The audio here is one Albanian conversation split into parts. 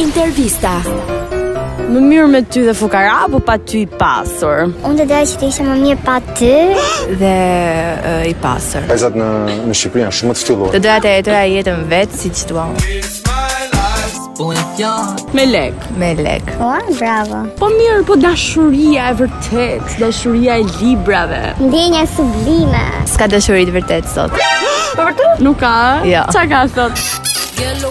Intervista. Më mirë me ty dhe fukara apo pa ty i pasur? Unë do doja që të isha më mirë pa ty dhe uh, i pasur. Vajzat në në Shqipëri janë shumë të ftyllur. Të duan të jetojnë jetën vet siç duan. Me lek, me lek. Po, bravo. Po mirë, po dashuria e vërtetë, dashuria e librave. Ndjenja sublime. S'ka dashuri të vërtetë sot. Po vërtet? Nuk ka. Jo. Ça ka sot?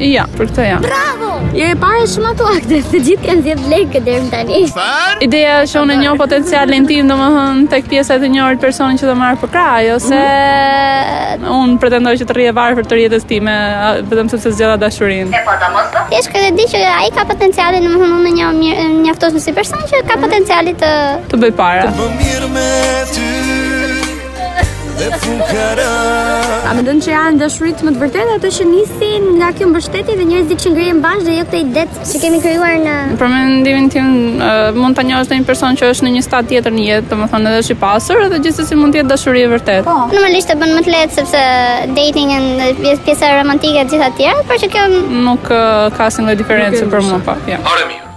Ja, për këtë ja. Bravo! Je e para shumë ato akte, të gjithë kanë zgjedhur lekët deri më tani. Çfarë? Ideja është unë njoh potencialin tim, domethënë tek pjesa e të njohurit personin që do marr për krah, jo se mm. unë pretendoj që të rri e varfër gjatë jetës time, vetëm sepse zgjodha dashurinë. E po ta mos do? Ti e di që ai ka potencialin, domethënë unë e njoh mirë mjaftueshëm si person që ka mhm. potencialin të të bëjë para. Më mirë me ty. Domethënë që janë dashuritë më të vërteta ato që nisin nga kjo mbështetje dhe njerëzit që ngrihen bashkë dhe jo këtë ide që kemi krijuar në Për mendimin tim mund ta njohësh një person që është në një stad tjetër në jetë, domethënë edhe është i pasur dhe gjithsesi mund të jetë dashuri e vërtetë. Po, normalisht e bën më të lehtë sepse dating and pjesa romantike e gjitha të tjerat, por që kjo nuk ka asnjë lloj diferencë për mua, po. Ja. Ora mirë.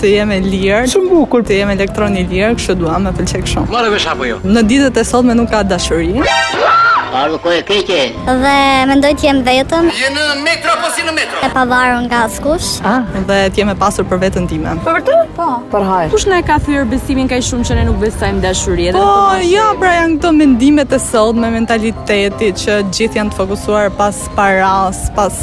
Të jem e lirë. Shumë bukur. Të jem elektron i lirë, kështu dua, më pëlqej kështu. More vesh apo jo? Në ditët e sotme nuk ka dashuri. Ah, sa e keqe. Dhe mendoj të jem vetëm. Je në metro apo si në metro? E pavarur nga askush. Ah, dhe të jem e pasur për veten time. Për vërtet? Po. Për hajr. Kush na e ka thyer besimin kaq shumë që ne nuk besojmë në dashuri edhe po, po ja, pra janë këto mendimet e sotme, mentaliteti që të gjithë janë të fokusuar pas parasë, pas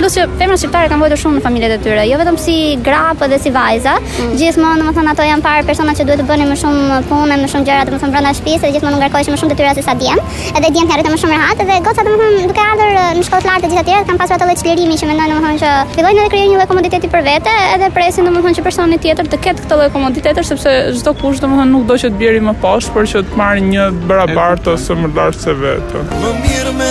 Plus që femrat shqiptare kanë vuajtur shumë në familjet e tyre, jo vetëm si gra, por edhe si vajza. Mm. Gjithmonë, domethënë ato janë parë persona që duhet të bënin më shumë punë, më shumë gjëra, domethënë brenda shtëpisë, dhe gjithmonë ngarkoheshin me më shumë detyra se sa djemtë. Edhe djemtë janë rritur më shumë rehat dhe gocat domethënë duke ardhur në shkollë të lartë gjithë atyre kanë pasur atë lloj çlirimi që mendojnë domethënë që fillojnë edhe krijojnë një lloj komoditeti për vete, edhe presin domethënë që personi tjetër të ketë këtë lloj komoditeti sepse çdokush domethënë nuk do që të bjerë më poshtë, por që të marrë një të barabartë ose më lart se vetja. Më mirë me